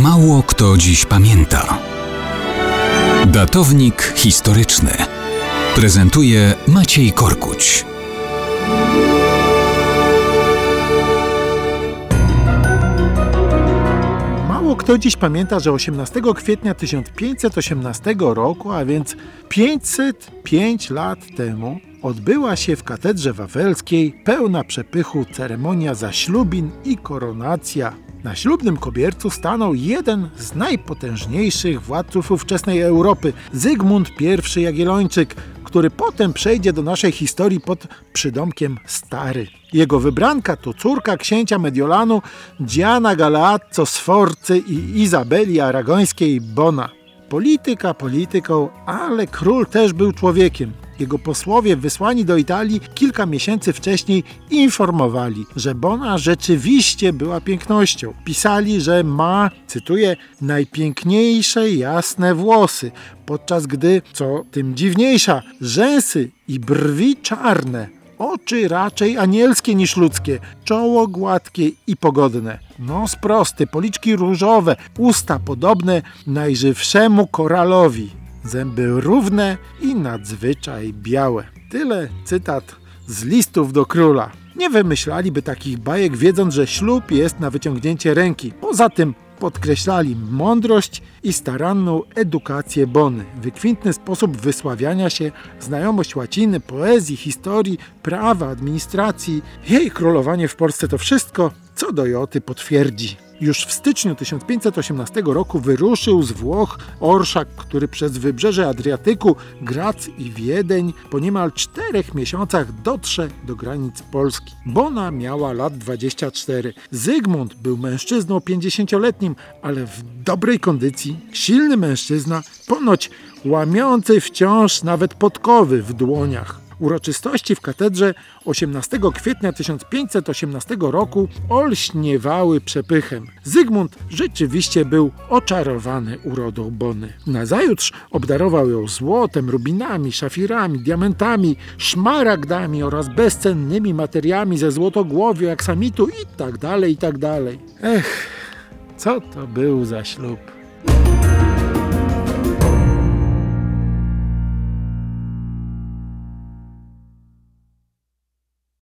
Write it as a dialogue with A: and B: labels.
A: Mało kto dziś pamięta. Datownik historyczny prezentuje Maciej Korkuć.
B: Mało kto dziś pamięta, że 18 kwietnia 1518 roku, a więc 505 lat temu, odbyła się w katedrze wawelskiej pełna przepychu ceremonia zaślubin i koronacja. Na ślubnym kobiercu stanął jeden z najpotężniejszych władców ówczesnej Europy, Zygmunt I Jagiellończyk, który potem przejdzie do naszej historii pod przydomkiem Stary. Jego wybranka to córka księcia Mediolanu Diana Galeazzo Sforcy i Izabeli Aragońskiej Bona. Polityka polityką, ale król też był człowiekiem. Jego posłowie wysłani do Italii kilka miesięcy wcześniej informowali, że Bona rzeczywiście była pięknością. Pisali, że ma, cytuję, najpiękniejsze jasne włosy, podczas gdy, co tym dziwniejsza, rzęsy i brwi czarne oczy raczej anielskie niż ludzkie, czoło gładkie i pogodne, nos prosty, policzki różowe, usta podobne najżywszemu koralowi, zęby równe i nadzwyczaj białe. Tyle cytat z listów do króla. Nie wymyślaliby takich bajek, wiedząc, że ślub jest na wyciągnięcie ręki. Poza tym podkreślali mądrość i staranną edukację Bony, wykwintny sposób wysławiania się, znajomość łaciny, poezji, historii, prawa, administracji. Jej królowanie w Polsce to wszystko, co do Joty potwierdzi. Już w styczniu 1518 roku wyruszył z Włoch orszak, który przez wybrzeże Adriatyku, Grac i Wiedeń po niemal czterech miesiącach dotrze do granic Polski. Bona miała lat 24. Zygmunt był mężczyzną 50-letnim, ale w dobrej kondycji, silny mężczyzna, ponoć łamiący wciąż nawet podkowy w dłoniach. Uroczystości w katedrze 18 kwietnia 1518 roku olśniewały przepychem. Zygmunt rzeczywiście był oczarowany urodą Bony. Nazajutrz obdarował ją złotem, rubinami, szafirami, diamentami, szmaragdami oraz bezcennymi materiami ze złotogłowiu, aksamitu i tak dalej, i tak dalej. Ech, co to był za ślub.